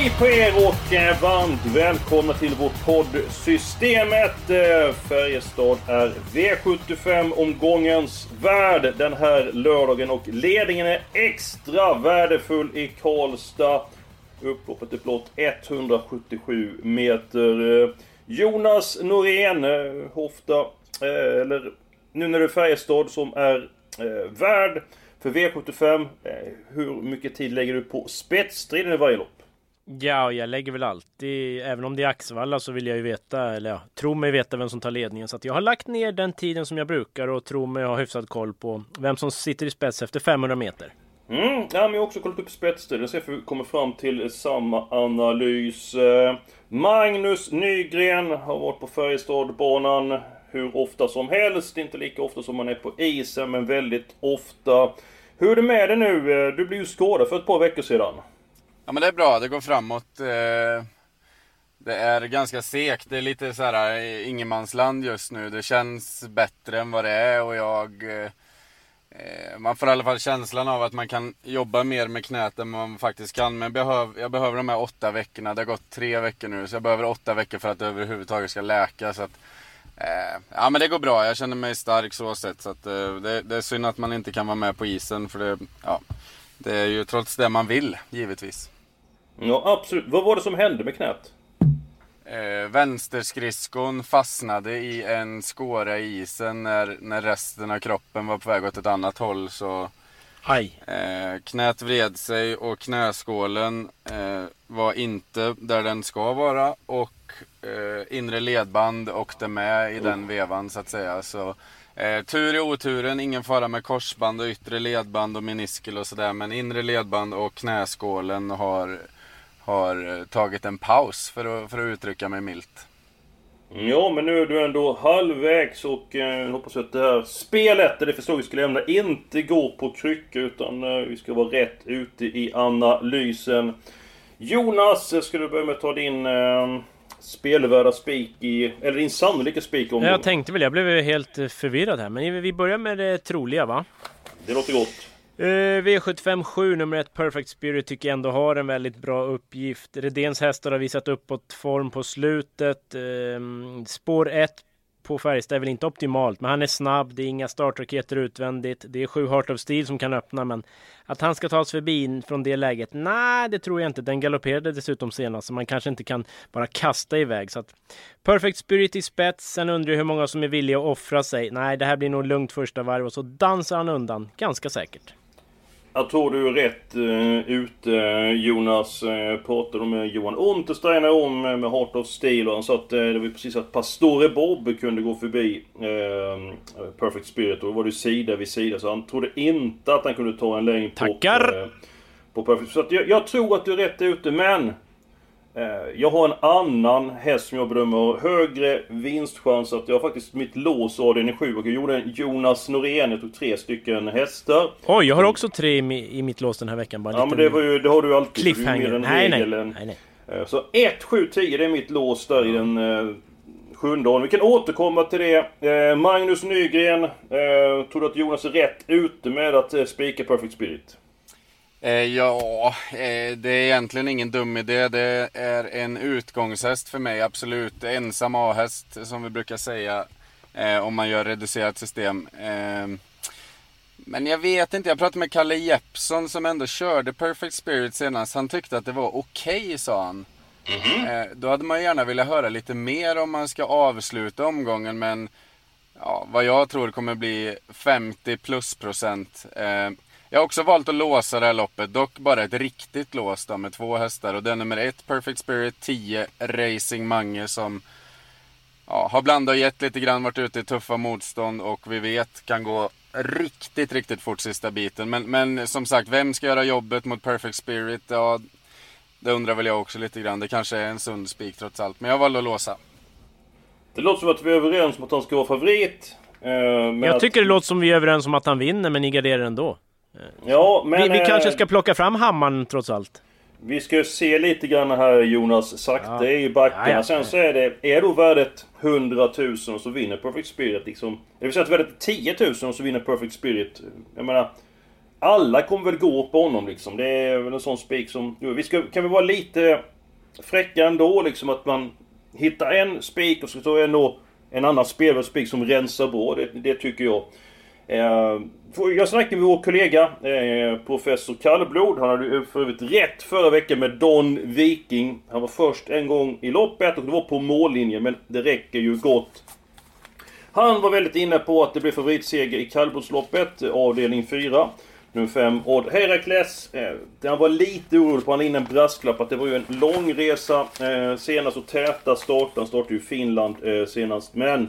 Hej på er och eh, varmt välkomna till vårt poddsystemet. Eh, Färjestad är V75-omgångens värd den här lördagen och ledningen är extra värdefull i Karlstad. Upploppet är blott 177 meter. Eh, Jonas Norén, Hofta, eller nu när det är Färjestad som är värd för V75. Hur mycket tid lägger du på spetsstriden i varje lopp? Ja, jag lägger väl alltid, även om det är Axevalla så vill jag ju veta, eller ja, tro mig veta vem som tar ledningen. Så att jag har lagt ner den tiden som jag brukar och tror mig ha hyfsad koll på vem som sitter i spets efter 500 meter. Mm, ja, men jag har också kollat upp spetstiden, för vi kommer fram till samma analys. Eh, Magnus Nygren har varit på Färjestadbanan hur ofta som helst. Inte lika ofta som man är på isen, men väldigt ofta. Hur är det med dig nu? Eh, du blev ju skadad för ett par veckor sedan. Ja men det är bra, det går framåt. Eh, det är ganska segt, det är lite så här eh, ingenmansland just nu. Det känns bättre än vad det är och jag... Eh, man får i alla fall känslan av att man kan jobba mer med knät än man faktiskt kan. Men jag behöver, jag behöver de här åtta veckorna. Det har gått tre veckor nu, så jag behöver åtta veckor för att det överhuvudtaget ska läka. Så att, ja men det går bra, jag känner mig stark så sett. Så att, det, det är synd att man inte kan vara med på isen. För det, ja, det är ju trots det man vill, givetvis. Ja, absolut. Vad var det som hände med knät? Eh, vänsterskridskon fastnade i en skåra i isen när, när resten av kroppen var på väg åt ett annat håll. Så Aj. Eh, knät vred sig och knäskålen eh, var inte där den ska vara. Och eh, inre ledband åkte med i oh. den vevan så att säga. Så Eh, tur i oturen, ingen fara med korsband och yttre ledband och meniskel och sådär. Men inre ledband och knäskålen har har eh, tagit en paus för att, för att uttrycka mig milt. Ja, men nu är du ändå halvvägs och eh, hoppas att det här spelet, det förstod vi skulle lämna, inte går på kryckor utan eh, vi ska vara rätt ute i analysen. Jonas, ska du börja med att ta din eh, spelvärda spik i, eller din sannolika spik om Jag tänkte väl, jag blev helt eh, förvirrad här, men vi börjar med det troliga va? Det låter gott. Eh, uh, V75 7 nummer 1 Perfect Spirit tycker jag ändå har en väldigt bra uppgift. Redéns hästar har visat uppåt form på slutet. Uh, spår 1 på Färjestad är väl inte optimalt, men han är snabb. Det är inga startraketer utvändigt. Det är sju Heart of Steel som kan öppna, men att han ska ta sig förbi från det läget? Nej, det tror jag inte. Den galopperade dessutom senast, så man kanske inte kan bara kasta iväg. Så att Perfect Spirit i spets. Sen undrar jag hur många som är villiga att offra sig. Nej, det här blir nog lugnt första varv och så dansar han undan ganska säkert. Jag tror du är rätt uh, ute Jonas. Uh, pratade med Johan Untersteiner om uh, med Heart of Steel och han sa att uh, det var precis att Pastore Bob kunde gå förbi uh, Perfect Spirit och då var det sida vid sida så han trodde inte att han kunde ta en längd på, Tackar! på Perfect Så jag, jag tror att du är rätt ute men jag har en annan häst som jag bedömer högre vinstchans. Att jag har faktiskt mitt lås av den 7 och jag gjorde en Jonas Norén. Jag tog tre stycken hästar. Oj, jag har också tre i, mitt lås den här veckan. Bara ja, men det, var ju, det har du alltid. Cliffhanger. Nej, nej, nej, nej. Eh, så 1, 7, 10 det är mitt lås där i den eh, sjunde Vi kan återkomma till det. Eh, Magnus Nygren. Eh, tror du att Jonas är rätt ute med att eh, spika Perfect Spirit? Eh, ja, eh, det är egentligen ingen dum idé. Det är en utgångshäst för mig, absolut. Ensam A-häst, som vi brukar säga, eh, om man gör reducerat system. Men jag vet inte, jag pratade med Kalle Jeppsson som ändå körde Perfect Spirit senast. Han tyckte att det var okej, okay, sa han. Mm -hmm. då hade man gärna velat höra lite mer om man ska avsluta omgången, men ja, vad jag tror kommer bli 50 plus procent. Jag har också valt att låsa det här loppet, dock bara ett riktigt lås då, med två hästar. Och det är nummer ett Perfect Spirit, 10 Racing Mange som ja, har blandat och gett lite grann, varit ute i tuffa motstånd och vi vet kan gå riktigt, riktigt fort sista biten. Men, men som sagt, vem ska göra jobbet mot Perfect Spirit? Ja, det undrar väl jag också lite grann. Det kanske är en sund spik trots allt. Men jag valde att låsa. Det låter som att vi är överens om att han ska vara favorit. Eh, men Jag att- tycker det låter som vi är överens om att han vinner, men ni garderar ändå. Ja, men... Vi, vi eh, kanske ska plocka fram hammaren trots allt. Vi ska se lite grann här Jonas, sakta Ja. i backarna. Ja, ja. Sen så är det, är då värdet 100 000 så vinner Perfect Spirit liksom. Det vill säga att värdet är 10 000 så vinner Perfect Spirit. Jag menar, alla kommer väl gå på honom liksom. Det är väl en sån spik som... Vi ska, kan vi vara lite fräcka ändå liksom att man hittar en spik och så tar ändå en annan spelvärd spik som rensar bra. Det, det tycker jag. Eh, jag snackade med vår kollega, eh, professor Kallblod. Han hade ju för övrigt rätt förra veckan med Don Viking. Han var först en gång i loppet och det var på mållinjen, men det räcker ju gott. Han var väldigt inne på att det blir favoritseger i kallblodsloppet, eh, avdelning 4. Nummer 5, Odd Herakles. Han var lite orolig på, han in en brasklapp, att det var ju en lång resa senast och täta start. Han startade ju i Finland senast, men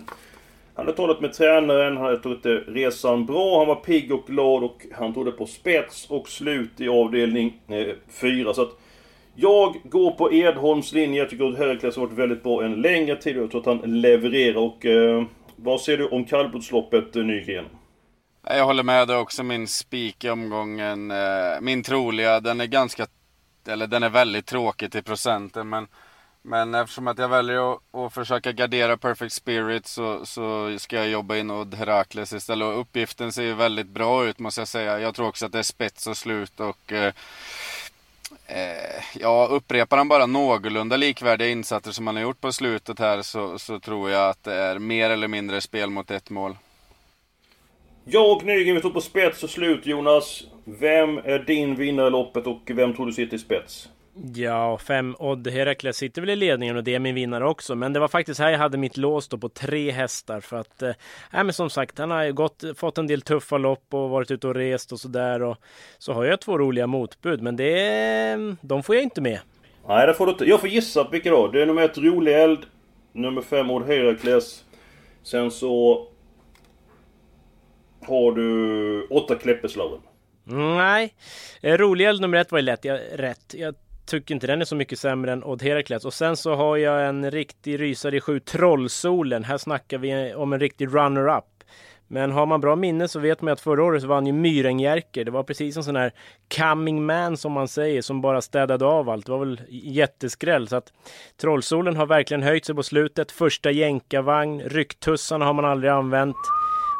han hade talat med tränaren, han hade tagit resan bra, han var pigg och glad och han tog det på spets och slut i avdelning eh, 4. så att jag går på Edholms linje. Jag tycker att Herakles har varit väldigt bra en längre tid och jag tror att han levererar. Och eh, vad ser du om kallblodsloppet, eh, Nygren? Jag håller med, det är också min spik i omgången. Eh, min troliga, den är ganska, eller den är väldigt tråkig till procenten men men eftersom att jag väljer att, att försöka gardera Perfect Spirit så, så ska jag jobba in Odd Herakles istället. Och uppgiften ser ju väldigt bra ut måste jag säga. Jag tror också att det är spets och slut och eh, eh, ja, upprepar han bara någorlunda likvärdiga insatser som han har gjort på slutet här så, så tror jag att det är mer eller mindre spel mot ett mål. Jag och Nygren, vi står på spets och slut Jonas. Vem är din vinnare i loppet och vem tror du sitter i spets? Ja, fem Odd Herakles sitter väl i ledningen och det är min vinnare också. Men det var faktiskt här jag hade mitt lås då på tre hästar för att... Eh, men som sagt, han har ju gått, fått en del tuffa lopp och varit ute och rest och sådär. Och så har jag två roliga motbud, men det... De får jag inte med. Nej, det får du inte. Jag får gissa vilka då. Det är nummer ett Rolig Eld. Nummer fem Odd Herakles. Sen så... Har du åtta Kleppeslaven. Nej, eh, Rolig nummer ett var ju lätt. Jag, rätt. Jag tycker inte den är så mycket sämre än Odd Herakles. Och sen så har jag en riktig rysare i sju, Trollsolen. Här snackar vi om en riktig runner-up. Men har man bra minne så vet man att förra året så vann ju Myrenjerker. Det var precis en sån här coming man som man säger, som bara städade av allt. Det var väl jätteskräll. Så att Trollsolen har verkligen höjt sig på slutet. Första jänkarvagn, rycktussarna har man aldrig använt.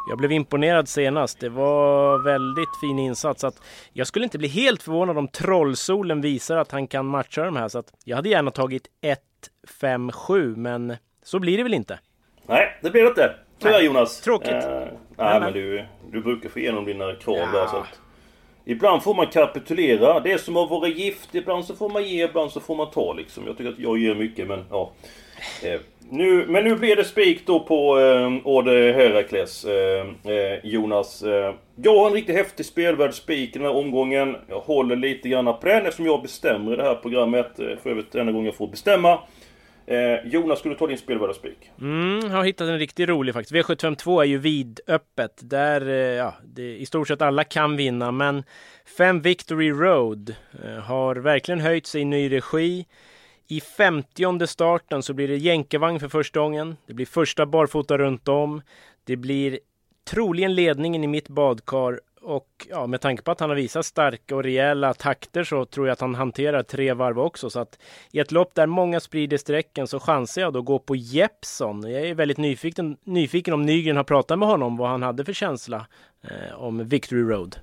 Jag blev imponerad senast. Det var väldigt fin insats. Att jag skulle inte bli helt förvånad om Trollsolen visar att han kan matcha de här. Så att jag hade gärna tagit 1, 5, 7, men så blir det väl inte. Nej, det blir det inte. Tyvärr Jonas. tråkigt. Eh, Nej, nej, men du, du brukar få igenom dina krav Ja. där så att... Ibland får man kapitulera. Det är som att vara gift. Ibland så får man ge, ibland så får man ta liksom. Jag tycker att jag ger mycket men ja. Eh, nu, men nu blir det spik då på eh, Åde Herakles, eh, eh, Jonas. Eh, jag har en riktigt häftig spelvärd spik i den här omgången. Jag håller lite grann på den eftersom jag bestämmer i det här programmet. Eh, för övrigt enda gången jag får bestämma. Eh, Jonas, skulle du ta din spelvärda spik? Mm, jag har hittat en riktigt rolig faktiskt. V752 är ju vidöppet. Där, eh, ja, det, i stort sett alla kan vinna. Men 5 Victory Road eh, har verkligen höjt sig i ny regi. I 50 starten så blir det jänkarvagn för första gången. Det blir första barfota runt om. Det blir troligen ledningen i mitt badkar. Och ja, med tanke på att han har visat starka och rejäla takter så tror jag att han hanterar tre varv också. Så att i ett lopp där många sprider strecken så chansar jag då att gå på Jeppson. Jag är väldigt nyfiken, nyfiken om Nygren har pratat med honom vad han hade för känsla eh, om Victory Road.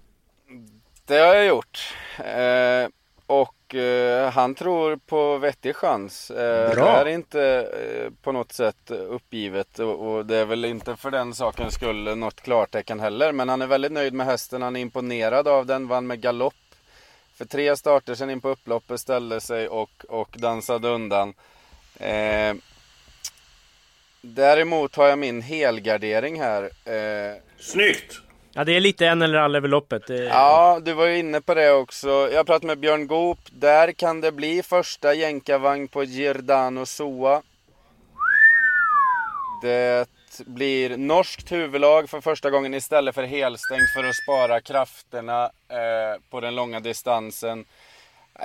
Det har jag gjort. Eh, och eh, han tror på vettig chans. Eh, Bra. Det här är inte eh, på något sätt uppgivet och, och det är väl inte för den sakens skull något klartecken heller. Men han är väldigt nöjd med hästen. Han är imponerad av den. Vann med galopp. För tre starter sen in på upploppet ställde sig och, och dansade undan. Eh, däremot har jag min helgardering här. Eh, Snyggt! Ja, det är lite en eller alla över loppet. Det, Ja, du var ju inne på det också. Jag pratade med Björn Goop. Där kan det bli första jänkarvagn på Giordano Soa. Det blir norskt huvudlag för första gången istället för helstängt för att spara krafterna eh, på den långa distansen.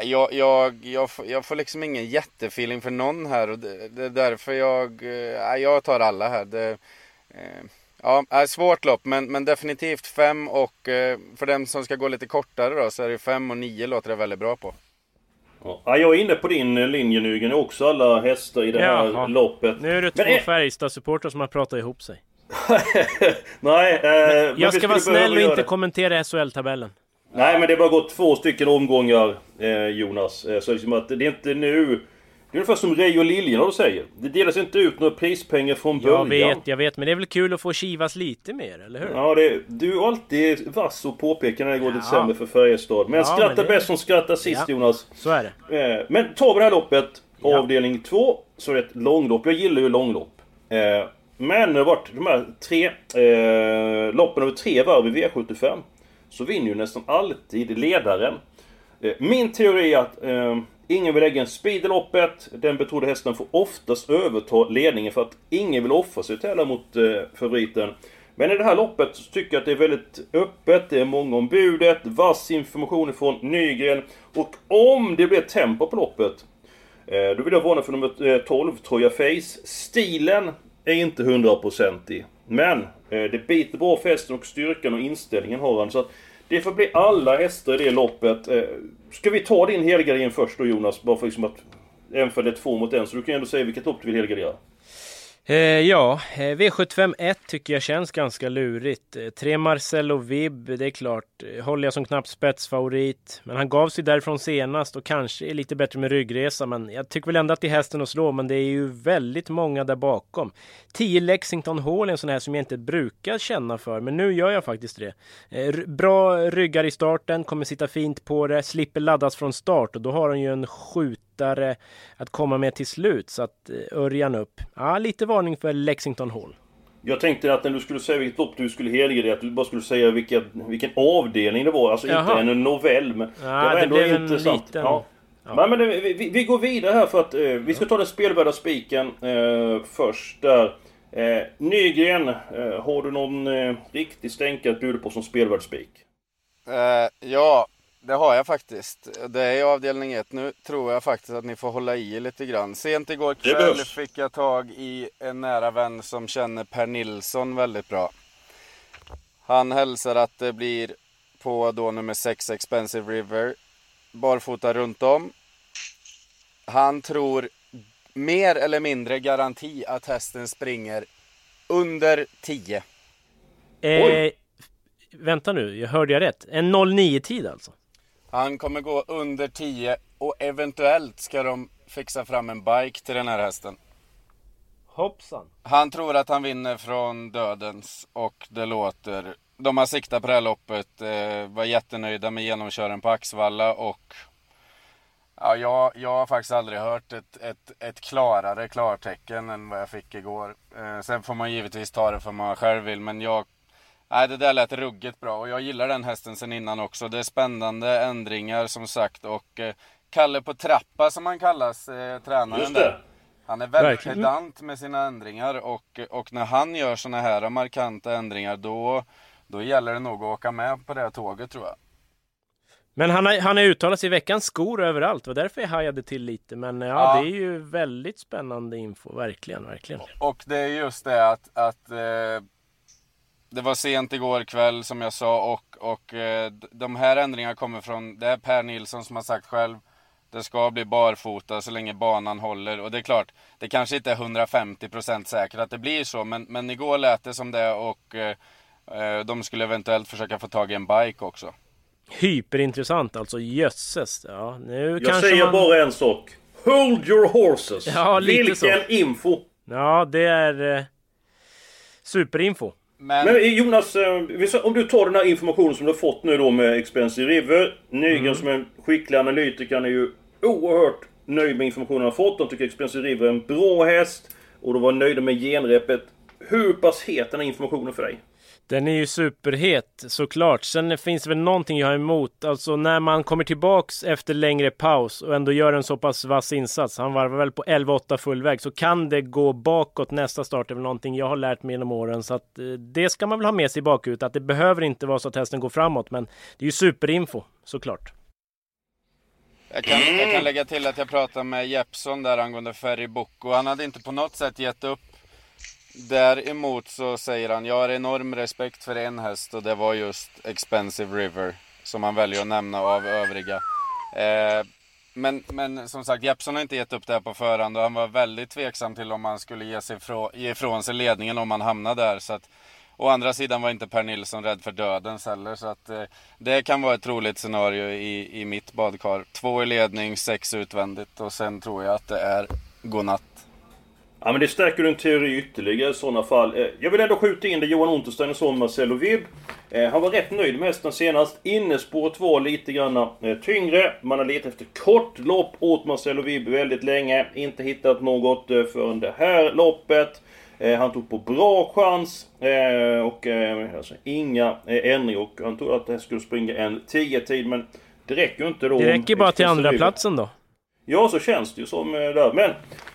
Jag, jag, jag, jag får liksom ingen jättefeeling för någon här och det, det är därför jag, eh, jag tar alla här. Det, eh, ja, svårt lopp men, men definitivt fem och eh, för den som ska gå lite kortare då så är det fem och nio låter det väldigt bra på. Ja, jag är inne på din eh, linje Nygren, också alla hästar i det här Jaha. loppet. Nu är det två Färjestad-supportrar som har pratat ihop sig. Nej, eh, Jag ska vara snäll och inte kommentera SHL-tabellen. Nej, men det har bara gått två stycken omgångar, eh, Jonas. Eh, så liksom att det är inte nu... Det är ungefär som Ray och Liljedahl säger. Det delas inte ut några prispengar från början. Jag vet, jag vet. Men det är väl kul att få kivas lite mer, eller hur? Ja, det, du är alltid vass och påpekar när det går lite ja. sämre för Färjestad. Men ja, skratta det... bäst som skrattar sist, ja, Jonas. Så är det. Eh, men tar vi det här loppet, avdelning 2, så är det ett långlopp. Jag gillar ju långlopp. Eh, men det har varit de här tre eh, loppen över tre varv i V75. Så vinner ju nästan alltid ledaren. Eh, min teori är att eh, ingen vill lägga en speed i loppet. Den betrodde hästen får oftast överta ledningen för att ingen vill offra sig och tävla mot eh, favoriten. Men i det här loppet så tycker jag att det är väldigt öppet, det är många om budet, vass information från Nygren. Och om det blir tempo på loppet, eh, då vill jag varna för nummer eh, 12, Troja Face. Stilen är inte hundraprocentig. Men eh, det biter bra för hästen och styrkan och inställningen har han. Så att det får bli alla hästar i det loppet. Eh, ska vi ta din helgardering först då Jonas? Bara för liksom att... Även för det är två mot en, så du kan ändå säga vilket lopp du vill helgardera. Eh, ja, eh, V75 1 tycker jag känns ganska lurigt. Eh, tre Marcello Vibb, det är klart, eh, håller jag som knappt spetsfavorit. Men han gav sig därifrån senast och kanske är lite bättre med ryggresa. Men jag tycker väl ändå att det är hästen att slå, men det är ju väldigt många där bakom. 10 Lexington Hall är en sån här som jag inte brukar känna för, men nu gör jag faktiskt det. Eh, bra ryggar i starten, kommer sitta fint på det, slipper laddas från start och då har han ju en skjut lättare att komma med till slut. Så att eh, Örjan upp. Ja, lite varning för Lexington Hall. Jag tänkte att när du skulle säga vilket lopp du skulle helga att du bara skulle säga vilken, vilken avdelning det var. Alltså Jaha. inte en novell. Men ja, det var ändå det intressant. Liten... Ja. Ja. Men, men vi, vi, går vidare här för att eh, vi ska ta den spelvärda spiken eh, först där. Eh, Nygren, eh, har du någon eh, riktig stänka att bjuda på som spelvärd spik? Eh, ja, det har jag faktiskt. Det är avdelning 1. Nu tror jag faktiskt att ni får hålla i lite grann. Sent igår kväll fick jag tag i en nära vän som känner Per Nilsson väldigt bra. Han hälsar att det blir på då nummer 6 Expensive River barfota runt om. Han tror mer eller mindre garanti att hästen springer under 10. Eh, vänta nu, jag hörde jag rätt? En 09 tid alltså? Han kommer gå under 10 och eventuellt ska de fixa fram en bike till den här hästen. Hoppsan. Han tror att han vinner från dödens och det låter... De har siktat på det här loppet, eh, var jättenöjda med genomkören på Axvalla och Ja, jag, jag har faktiskt aldrig hört ett, ett, ett klarare klartecken än vad jag fick igår. Eh, sen får man givetvis ta det för man själv vill, men jag Nej, det där lät ruggigt bra och jag gillar den hästen sen innan också. Det är spännande ändringar som sagt och eh, Kalle på trappa som han kallas, eh, tränaren där. Han är väldigt pedant med sina ändringar och, och när han gör såna här markanta ändringar då, då gäller det nog att åka med på det tåget tror jag. Men han har, han har uttalat sig i veckans skor överallt, det var därför jag hajade till lite. Men ja, ja, det är ju väldigt spännande info, verkligen, verkligen. Och det är just det att, att eh, det var sent igår kväll som jag sa och, och eh, de här ändringarna kommer från, det är Per Nilsson som har sagt själv. Det ska bli barfota så länge banan håller och det är klart, det kanske inte är 150% säkert att det blir så men, men igår lät det som det och eh, eh, de skulle eventuellt försöka få tag i en bike också. Hyperintressant alltså, jösses. Ja, nu jag säger man... bara en sak. Hold your horses! Ja, lite Vilken så. info! Ja, det är eh, superinfo. Men... Men eh, Jonas, eh, om du tar den här informationen som du har fått nu då med Expensive River. Nygren mm. som är en skicklig analytiker, är ju oerhört nöjd med informationen han har fått. De tycker Expensive River är en bra häst. Och de var nöjda med genrepet. Hur pass het är den här informationen för dig? Den är ju superhet såklart. Sen finns det väl någonting jag har emot. Alltså när man kommer tillbaks efter längre paus och ändå gör en så pass vass insats. Han varvar väl på 11-8 fullväg. Så kan det gå bakåt nästa start. Det är väl någonting jag har lärt mig genom åren. Så att eh, det ska man väl ha med sig i bakhuvudet. Att det behöver inte vara så att hästen går framåt. Men det är ju superinfo såklart. Jag kan, jag kan lägga till att jag pratade med Jeppson där angående Ferry Bocco. Han hade inte på något sätt gett upp Däremot så säger han, jag har enorm respekt för en häst och det var just Expensive River. Som han väljer att nämna av övriga. Eh, men, men som sagt, Jeppson har inte gett upp det här på förhand och han var väldigt tveksam till om han skulle ge, sig ifrån, ge ifrån sig ledningen om han hamnade där. Så att, å andra sidan var inte Per Nilsson rädd för döden heller. Så att, eh, det kan vara ett roligt scenario i, i mitt badkar. Två i ledning, sex utvändigt och sen tror jag att det är godnatt. Ja men det stärker din teori ytterligare i sådana fall. Eh, jag vill ändå skjuta in det Johan Unterstein son Marcelo Vibb. Eh, han var rätt nöjd med hästen senast. Innespåret var lite grann eh, tyngre. Man har letat efter kort lopp åt Marcelo Vibb väldigt länge. Inte hittat något förrän det här loppet. Han tog på bra chans och alltså, inga ändringar. Och han trodde att det skulle springa en 10-tid men det räcker ju inte då. Det räcker bara till andra platsen då. Ja, så känns det ju som där. Men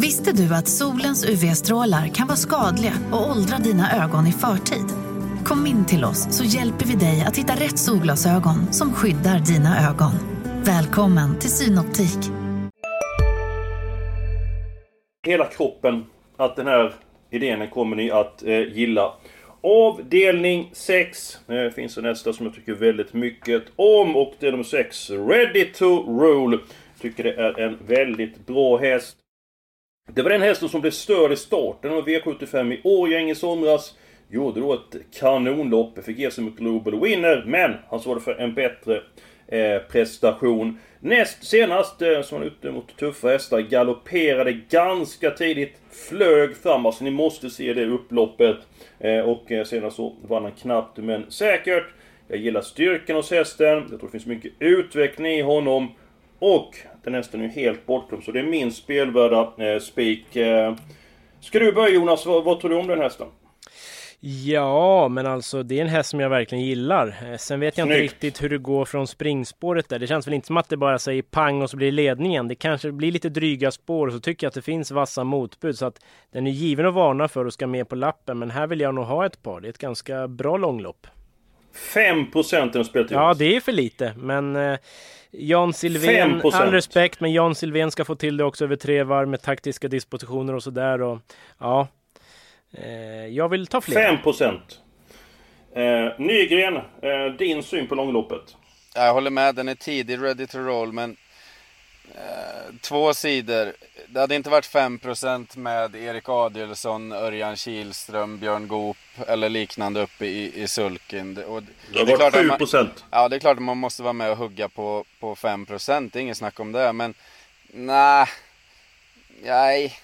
Visste du att solens UV-strålar kan vara skadliga och åldra dina ögon i förtid? Kom in till oss så hjälper vi dig att hitta rätt solglasögon som skyddar dina ögon. Välkommen till Synoptik. Hela kroppen att den här idén kommer ni att eh, gilla. Avdelning 6 Det finns det nästa som jag tycker väldigt mycket om och det är nummer 6, Ready to Rule. Tycker det är en väldigt bra häst. Det var den hästen som blev störd i starten av V75 i Årjäng i somras. Gjorde då ett kanonlopp, fick ge sig mot Global Winner, men han svarade för en bättre eh, prestation. Näst senast, eh, som var ute mot tuffa hästar, galopperade ganska tidigt, flög fram. Alltså ni måste se det upploppet. Eh, och eh, senast så vann han knappt men säkert. Jag gillar styrkan hos hästen, jag tror det finns mycket utveckling i honom. Och den hästen är ju helt bortglömd, så det är min spelvärda eh, spik. Eh, ska du börja Jonas, vad, vad tror du om den hästen? Ja, men alltså det är en häst som jag verkligen gillar. Eh, sen vet jag Snyggt. inte riktigt hur det går från springspåret där. Det känns väl inte som att det bara säger pang och så blir ledningen. Det kanske blir lite dryga spår och så tycker jag att det finns vassa motbud. Så att den är given att varna för och ska med på lappen. Men här vill jag nog ha ett par. Det är ett ganska bra långlopp. 5% är spelat Ja, det är för lite. Men eh, Jan Silvén, all respekt, men Jan Silvén ska få till det också över tre varv med taktiska dispositioner och sådär. Och, ja, eh, jag vill ta fler. 5%. Eh, Nygren, eh, din syn på långloppet? Jag håller med, den är tidig, ready to roll, men två sidor. Det hade inte varit 5% med Erik Adielsson, Örjan Kihlström, Björn Goop eller liknande uppe i, i sulken. Det, och, det, det har varit 7%. Man, ja, det är klart att man måste vara med och hugga på, på 5%. Det är inget snack om det. Men nej, nej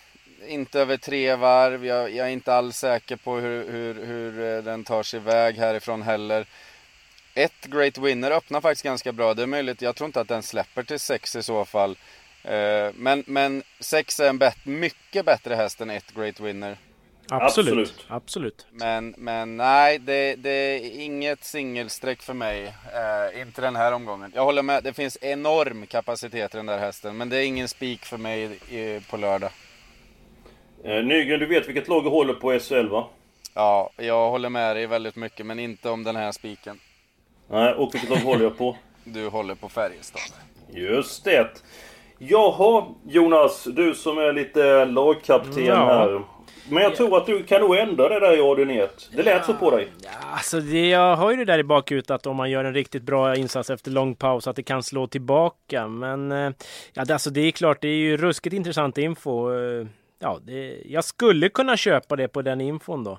inte över tre varv. Jag, jag, är inte alls säker på hur, hur, hur eh, den tar sig iväg härifrån heller. Ett Great Winner öppnar faktiskt ganska bra. Det är möjligt. Jag tror inte att den släpper till sex i så fall. Eh, men, men sex är en bet mycket bättre häst än ett Great Winner. Absolut. Absolut. Absolut. Men, men nej, det, det är inget singelsträck för mig. Eh, inte den här omgången. Jag håller med, det finns enorm kapacitet i den där hästen. Men det är ingen spik för mig i, på lördag. Eh, Nygren, du vet vilket lag du håller på SHL va? Ja, jag håller med dig väldigt mycket, men inte om den här spiken. Nej, och vilket lag håller jag på? Du håller på Färjestad. Just det. Jaha, Jonas, du som är lite lagkapten ja. här. Men jag tror att du kan nog ändra det där i ordineret. Det lät ja, så på dig. Ja, alltså det, jag har ju det där i bakhuvudet att om man gör en riktigt bra insats efter lång paus att det kan slå tillbaka. Men eh, ja, det, alltså det är klart, det är ju ruskigt intressant info. Eh, ja, det, jag skulle kunna köpa det på den infon då.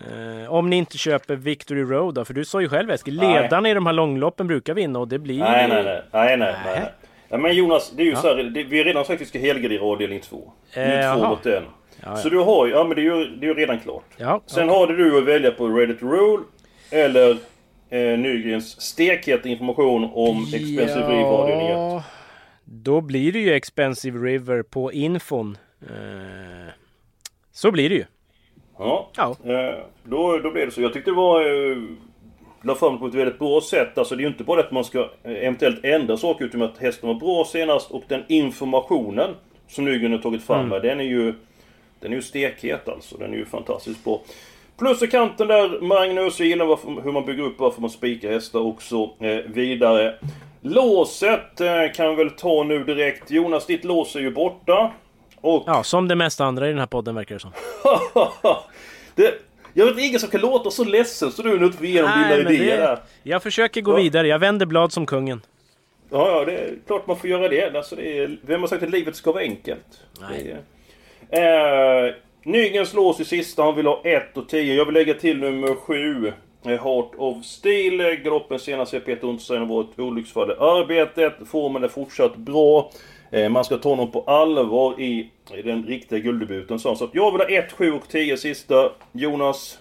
Eh, om ni inte köper Victory Road då, för du sa ju själv Eskil, ledarna i de här långloppen brukar vinna och det blir ju... Nej, nej, nej. nej, nej, nej. nej. Men Jonas, det är ju Ja. så här, det, vi har redan sagt att vi ska helgardera avdelning 2. Det Eh, är två jaha. mot en. Ja, ja. Så du har ju, ja men det är ju, det är ju redan klart. Ja, Sen okej. har du att välja på Ready to Rule eller eh, Nygrens stekheta information om Expensive Reeve avdelning 1. Ja, då blir det ju Expensive River på infon. Eh, så blir det ju. Ja, Ja. Eh, då, då blev det så. Jag tyckte det var... Eh, la fram på ett väldigt bra sätt. Alltså det är ju inte bara det att man ska eh, eventuellt ändra saker utan att hästen var bra senast och den informationen som Nygren har tagit fram Mm. här, den är ju... Den är ju stekhet alltså. Den är ju fantastiskt bra. Plus i kanten där, Magnus, jag gillar varför, hur man bygger upp, varför man spikar hästar också eh, vidare. Låset eh, kan vi väl ta nu direkt. Jonas, ditt lås är ju borta. Och Ja, som det mesta andra i den här podden verkar det som. det, jag vet ingen som kan låta så ledsen så du nu inte igenom dina Nej, men idéer det- där. Jag försöker gå Ja. vidare, jag vänder blad som kungen. Ja, ja, det är klart man får göra det. Alltså, det är, vem har sagt att livet ska vara enkelt? Nej. Det är, eh, Nygrens lås i sista, han vill ha 1 och 10. Jag vill lägga till nummer 7. eh, Heart of Steel. Galoppen senast är Peter Untersteiner var ett olycksfall i arbetet. Formen är fortsatt bra. Eh, man ska ta honom på allvar i i den riktiga gulddebuten. Så så att jag vill ha 1, 7 och 10 sista. Jonas,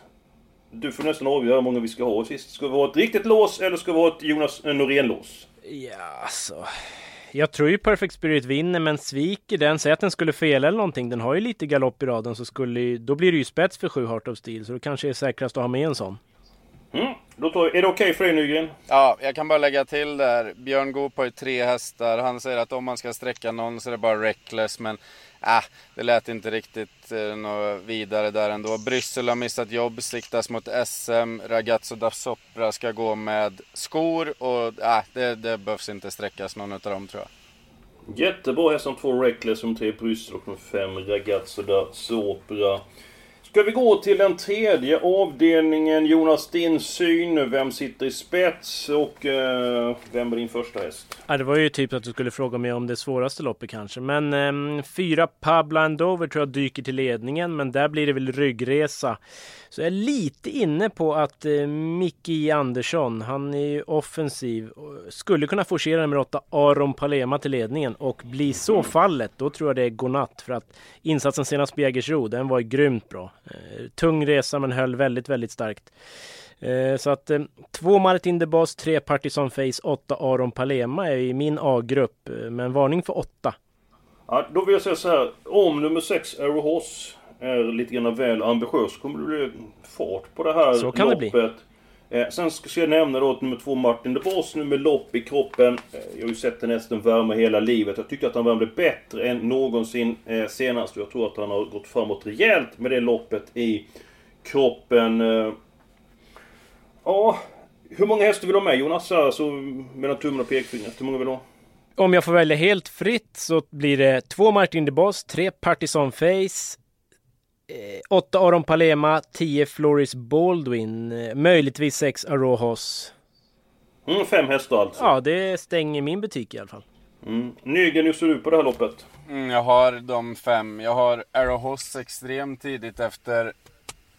du får nästan avgöra hur många vi ska ha sist. Ska vi ha ett riktigt lås eller ska vi ha ett Jonas eh, Norén-lås? Ja, alltså. Jag tror ju Perfect Spirit vinner, men sviker den, säg att den skulle fela eller någonting. Den har ju lite galopp i raden, så skulle då blir det ju spets för 7 Heart of Steel. Så då kanske det är säkrast att ha med en sån. Mm. Då tar, är det okej för dig Nygren? Ja, jag kan bara lägga till där. Björn Goop har ju tre hästar. Han säger att om man ska sträcka någon så är det bara Reckless. Men äh, det lät inte riktigt eh, något vidare där ändå. Bryssel har missat jobb, siktas mot SM. Ragazzo da Sopra ska gå med skor. Och äh, det, det behövs inte sträckas någon av dem tror jag. Jättebra häst som två Reckless, som tre Bryssel och som fem Ragazzo da Sopra. Ska vi gå till den tredje avdelningen. Jonas, din syn. Vem sitter i spets och eh, vem är din första häst? Ja, det var ju typ att du skulle fråga mig om det svåraste loppet kanske. Men eh, fyra Pablo Andover tror jag dyker till ledningen, men där blir det väl ryggresa. Så jag är lite inne på att eh, Micke Andersson, han är ju offensiv, skulle kunna forcera nummer åtta Aron Palema till ledningen och blir så fallet, då tror jag det är godnatt. För att insatsen senast på Jägersro, den var ju grymt bra. Eh, tung resa men höll väldigt, väldigt starkt. Eh, Så att eh, två Martin de Bas, tre Partisan Face, åtta Aron Palema är i min A-grupp. Men varning för åtta. Ja, då vill jag säga så här. Om nummer 6 Arrow Horse är lite grann väl ambitiös kommer det bli fart på det här Så kan det loppet. bli. Eh, sen ska jag nämna då att nummer två Martin de Vos nu med lopp i kroppen. Eh, jag har ju sett den hästen värma hela livet. Jag tycker att han värmde bättre än någonsin eh, senast. Och jag tror att han har gått framåt rejält med det loppet i kroppen. Eh, ja, hur många hästar vill du ha med Jonas? Alltså mellan tummen och pekfingret. Hur många vill du ha? Om jag får välja helt fritt så blir det två Martin de tre Partisan Face, eh, åtta Aron Palema, tio Floris Baldwin, eh, möjligtvis sex Arojos. Mm, fem hästar alltså. Ja, det stänger min butik i alla fall. Mm. Nygren, hur ser du på det här loppet? Mm, jag har de fem. Jag har Arrow Hoss extremt tidigt efter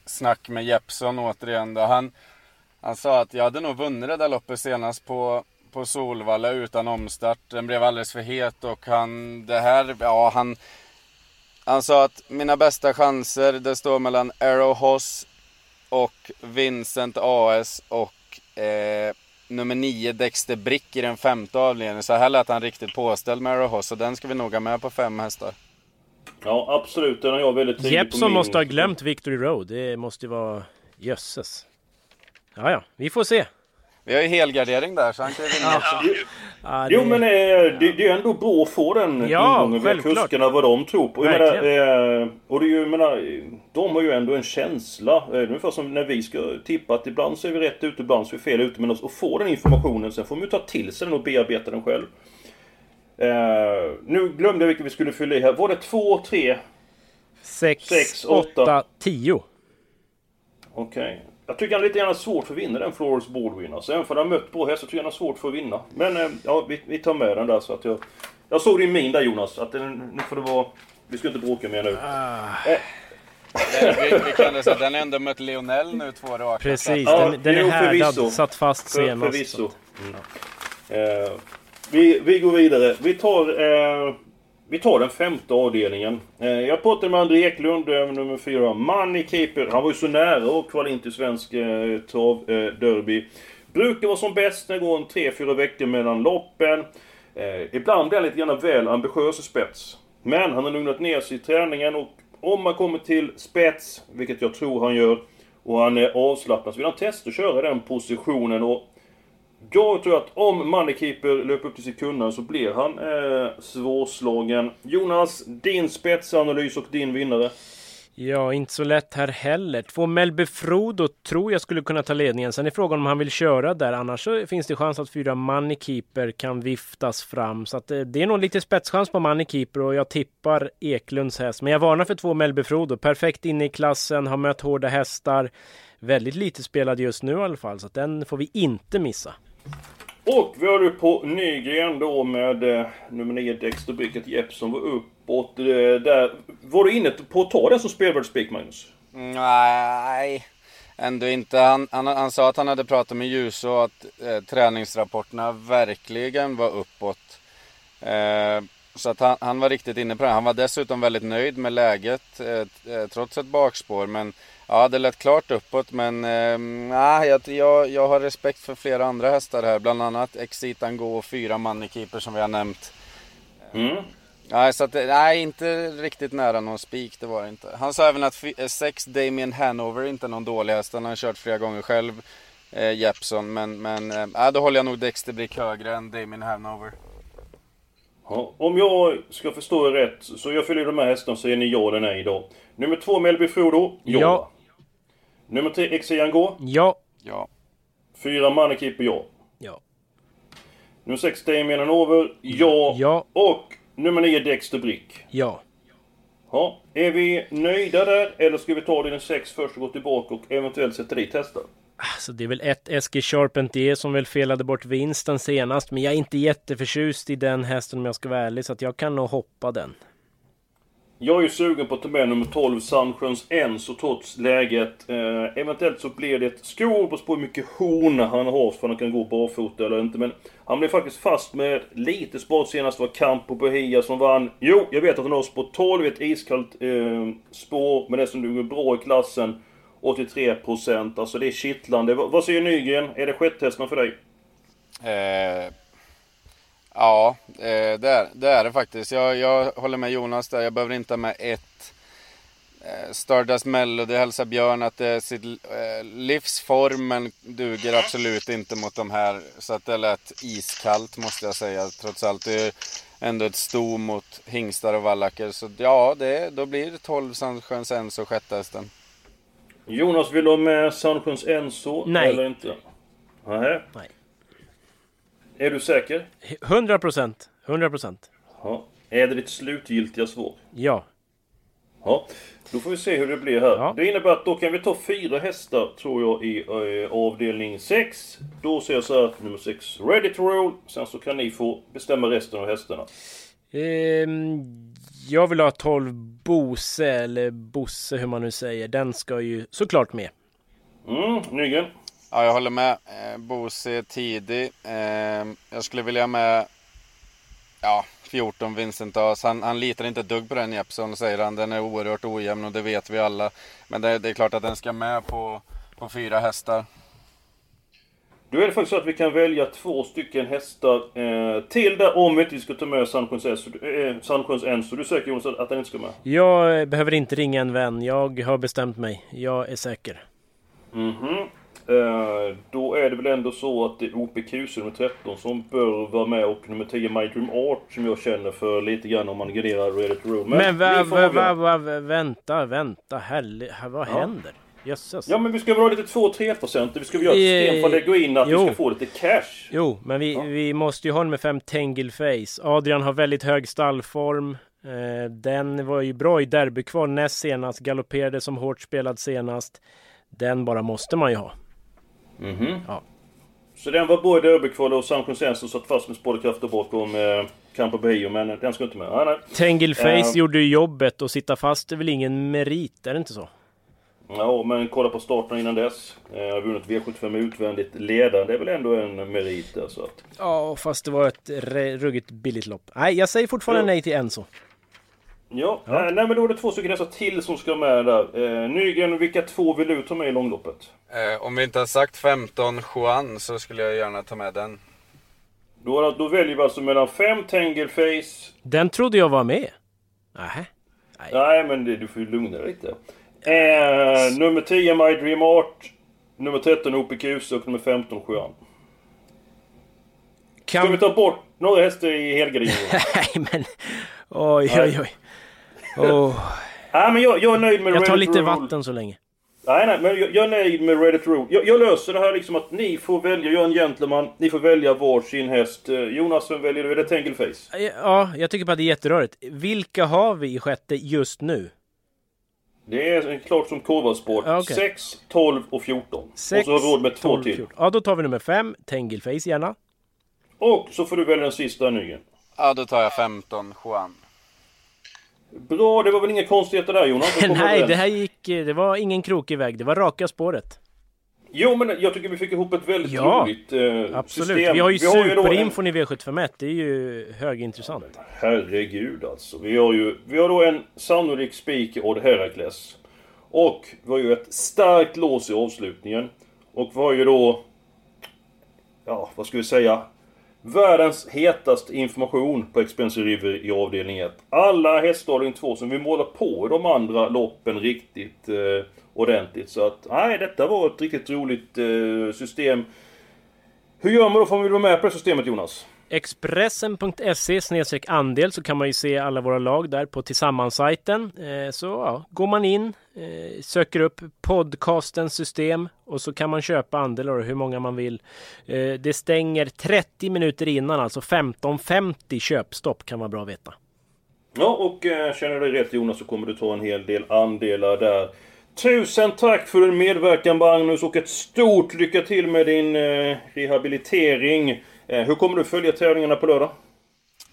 snack med Jeppson återigen. Då. Han, han sa att jag hade nog vunnit det där loppet senast på, på Solvalla utan omstart. Den blev alldeles för het och han, det här, ja han... Han sa att mina bästa chanser, det står mellan Arrow Hoss och Vincent AS och eh, nummer 9 Dexter Brick i den femte avdelningen. Så här lät han riktigt påställd med Arrow Hoss så den ska vi nog ha med på fem hästar. Ja, absolut. Den har jag väldigt tidigt på Jeppson min- måste ha glömt Victory Road. Det måste ju vara... Jösses. Ja, ja, vi får se. Vi har ju helgardering där så han kan ju vinna också. Jo det- men eh, det, det är ändå bra att få den Ja, ingången via kuskarna vad de tror på. Jag menar, eh, och det är ju, menar, de har ju ändå en känsla. Eh, ungefär som när vi ska tippa att ibland så är vi rätt ute, ibland så är vi fel ute. Men att få den informationen, sen får man ju ta till sig den och bearbeta den själv. Eh, nu glömde jag vilka vi skulle fylla i här. Var det två, tre? Sex, Sex, åtta. åtta, tio. Okej. Jag tycker han är lite grann svårt för att vinna den Flores Baldwin. Alltså, även för han mött bra hästar tycker jag han har svårt för att vinna. Men eh, ja, vi, vi tar med den där så att jag... Jag såg din min där Jonas, att den, nu får det vara... Vi ska inte bråka mer nu. Eh, Den, vi, vi kan säga, den har ändå mött Lionel nu två raka. Precis, Ja, den, den är jo, härdad, förvisso. satt fast För, senast. förvisso. Mm. Eh, vi, vi går vidare. Vi tar, eh, vi tar den femte avdelningen. Eh, jag pratade med André Eklund, nummer fyra. Money Keeper. Han var ju så nära att kvala in till svensk eh, travderby. Eh, Brukar vara som bäst när det går en 3-4 veckor mellan loppen. Eh, ibland blir han lite grann väl ambitiös i spets. Men han har lugnat ner sig i träningen och om man kommer till spets, vilket jag tror han gör, och han är avslappnad, så vill han testa att köra den positionen. Och jag tror att om Moneykeeper löper upp till sekunder så blir han eh, svårslagen. Jonas, din spetsanalys och din vinnare? Ja, inte så lätt här heller. Två Melby Frodo tror jag skulle kunna ta ledningen. Sen är frågan om han vill köra där. Annars så finns det chans att fyra Moneykeeper kan viftas fram. Så att eh, det är nog lite spetschans på Moneykeeper och jag tippar Eklunds häst. Men jag varnar för två Melby Frodo. Perfekt inne i klassen, har mött hårda hästar. Väldigt lite spelad just nu i alla fall, så att den får vi inte missa. Och vi har du på Nygren då med eh, nummer 9 Dexter Bricket Jeppsson var uppåt. Eh, där. Var du inne på att ta den som spelvärldsspik Magnus? Nej, ändå inte. Han, han, han sa att han hade pratat med Ljus och att eh, träningsrapporterna verkligen var uppåt. Eh, så att han, han var riktigt inne på det. Han var dessutom väldigt nöjd med läget eh, eh, trots ett bakspår. Men ja, det lät klart uppåt. Men eh, jag, jag, jag har respekt för flera andra hästar här. Bland annat Exitan Go och fyra Moneykeeper som vi har nämnt. Mm. Nej, så att, nej, inte riktigt nära någon spik, det var det inte. Han sa även att fy- eh, sex Damien Hanover inte är någon dålig häst. Han har kört flera gånger själv, eh, Jeppson. Men, men eh, då håller jag nog Dexter Brick högre än Damien Hanover. Ja, om jag ska förstå er rätt, så jag följer de här hästarna så är ni ja eller nej då. Nummer två Melby Frodo? Ja. Nummer tre Exian Go? Ja. Ja. Fyra Moneykeeper? Ja. Ja. Nummer sex Damien Hanover? Ja. Ja. Och nummer nio Dexter Brick? Ja. Ja, är vi nöjda där? Eller ska vi ta din sex först och gå tillbaka och eventuellt sätta dit hästar? Alltså det är väl ett Eskil Charpentier som väl felade bort vinsten senast. Men jag är inte jätteförtjust i den hästen om jag ska vara ärlig. Så att jag kan nog hoppa den. Jag är ju sugen på att ta med nummer 12, Sandsjöns Enso, trots läget. Eh, eventuellt så blir det ett skor på spår hur mycket horn han har, för han kan gå barfota eller inte. Men han blev faktiskt fast med lite spår senast. Det var Campo Bahia som vann. Jo, jag vet att han har spår 12, ett iskallt eh, spår, men det som duger bra i klassen. 83 procent, alltså det är kittlande. Vad säger Nygren? Är det sjättehästen för dig? Eh, ja, eh, det, är, det är det faktiskt. Jag, jag håller med Jonas där. Jag behöver inte ha med ett. Eh, Stardust Melody hälsar Björn att det är sitt eh, livsformen duger absolut inte mot de här. Så att det lät iskallt måste jag säga. Trots allt det är ändå ett sto mot hingstar och vallacker. Så ja, det, då blir det 12 Sandsjöns Enso sjättehästen. Jonas, vill du ha med Sandsjöns Enso? Nej. Eller inte? Nej. Nej. Är du säker? 100 procent. 100 procent. Ja. Är det ditt slutgiltiga svar? Ja. Ja. Då får vi se hur det blir här. Ja. Det innebär att då kan vi ta fyra hästar, tror jag, i eh, avdelning 6. Då ser jag så här, nummer 6, ready to roll. Sen så kan ni få bestämma resten av hästarna. Ehm, jag vill ha 12 Bose, eller Bosse hur man nu säger. Den ska ju såklart med. Mm, Nygren? Ja, jag håller med. Eh, Bose är tidig. Eh, jag skulle vilja ha med ja, 14 Vincent As. Han, han litar inte ett dugg på den Jeppson säger han. Den är oerhört ojämn och det vet vi alla. Men det, det är klart att den ska med på, på fyra hästar. Då är det faktiskt så att vi kan välja två stycken hästar eh, till där om vi inte ska ta med Sandsjöns Enso. Eh, Sandsjöns Enso. Du är säker Jonas att den inte ska med? Jag eh, behöver inte ringa en vän. Jag har bestämt mig. Jag är säker. Mhm. Eh, då är det väl ändå så att det är OPQC nummer 13 som bör vara med och nummer 10 My Dream Art som jag känner för lite grann om man graderar Ready to Roll. Men, va, vänta, vänta, helle, vad Ja. händer? Jösses. Ja men vi ska väl ha lite 2-3% Vi ska väl göra ett system för att lägga in att vi Jo. ska få lite cash. Jo, men vi, vi måste ju ha nummer fem Tengil Face. Adrian har väldigt hög stallform. Eh, den var ju bra i derbykval näst senast. Galopperade som hårt spelad senast. Den bara måste man ju ha. Mhm. Ja. Så den var i derbykvalet och San Consenso satt fast med spårkrafter bakom eh, Campo Bahio, men den ska inte med. Ah, nej. Tengilface Eh. gjorde ju jobbet och sitta fast är väl ingen merit, är det inte så? Ja, men kolla på starten innan dess. Eh, har vunnit V75 utvändigt ledande. Det är väl ändå en merit där, så att... Ja, fast det var ett ruggigt billigt lopp. Nej, jag säger fortfarande Ja. nej till Enzo. Ja, Eh, nej men då är det två stycken nästan till som ska med där. Eh, Nygren, vilka två vill du ta med i långloppet? Eh, om vi inte har sagt 15 Juan så skulle jag gärna ta med den. Då, då väljer vi alltså mellan 5 Tangleface... Den trodde jag var med. Nej. Nej, men det, du får ju lugna dig lite. Eh, nummer 10 My Dream Art. Nummer 13 OPQs och nummer 15 Juan. Ska vi ta bort några hästar i helgardinen? Nej, men... Oj, oj, oj. Oh. Nej, men jag, jag är nöjd med Jag tar lite vatten så länge. Nej, nej, men jag, jag är nöjd med Ready to Rule. Jag, jag löser det här liksom att ni får välja, jag är en gentleman, ni får välja varsin häst. Eh, Jonas, vem väljer du? Är det Tangleface? Ja, jag tycker bara det är jätterörigt. Vilka har vi i sjätte just nu? Det är klart som korvspår. Ja, okej. 6, 12 och 14. Sex, och så har vi råd med två 12, till. 14. Ja, då tar vi nummer fem, Tengilface gärna. Och så får du välja den sista Nygren. Ja, då tar jag 15 Juan. Bra, det var väl inga konstigheter där Jonas? Nej, det här gick... Det var ingen krokig väg. Det var raka spåret. Jo, men jag tycker vi fick ihop ett väldigt Ja, roligt eh, Absolut. system. Vi har ju en- superinfon i V751. Det är ju högintressant. Herregud alltså. Vi har ju vi har då en sannolik spik i Odd Herakles. Och vi har ju ett starkt lås i avslutningen. Och vi har ju då... Ja, vad ska vi säga? Världens hetaste information på Expensive River i avdelning 1. Alla hästar i avdelning 2 som vi målar på i de andra loppen riktigt eh, ordentligt. Så att, nej, detta var ett riktigt roligt eh, system. Hur gör man då för man vill vara med på det systemet Jonas? Expressen.se andel så kan man ju se alla våra lag där på tillsammans-sajten. Eh, Så ja, går man in, eh, söker upp podcastens system och så kan man köpa andelar och hur många man vill. Eh, Det stänger 30 minuter innan, alltså 15.50 köpstopp kan vara bra att veta. Ja, och känner du dig rätt Jonas så kommer du ta en hel del andelar där. Tusen tack för din medverkan Magnus och ett stort lycka till med din eh, rehabilitering. Eh, hur kommer du följa tävlingarna på lördag?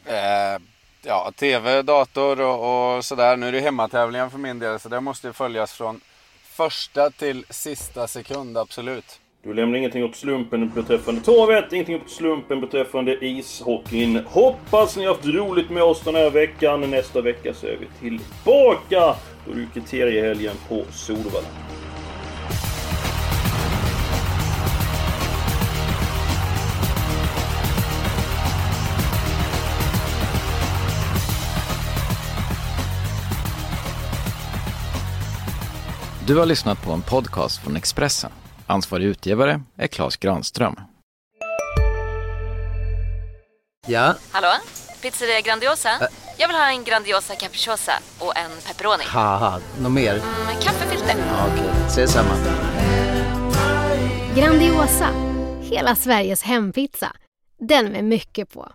Eh, ja, TV, dator och, och sådär. Nu är det hemmatävlingar för min del så det måste följas från första till sista sekund, absolut. Du lämnar ingenting åt slumpen beträffande torvet, ingenting åt slumpen beträffande ishockeyn. Hoppas ni har haft roligt med oss den här veckan. Nästa vecka så är vi tillbaka. Ju kriteriehelgen på Solvalla. Du har lyssnat på en podcast från Expressen. Ansvarig utgivare är Klas Granström. Ja, Hallå? Pizzeria Grandiosa? Jag vill ha en Grandiosa capriciosa och en pepperoni. haha, något mer? Med kaffefilter. Ja, Okej, ses samma. Grandiosa, hela Sveriges hempizza. Den med mycket på.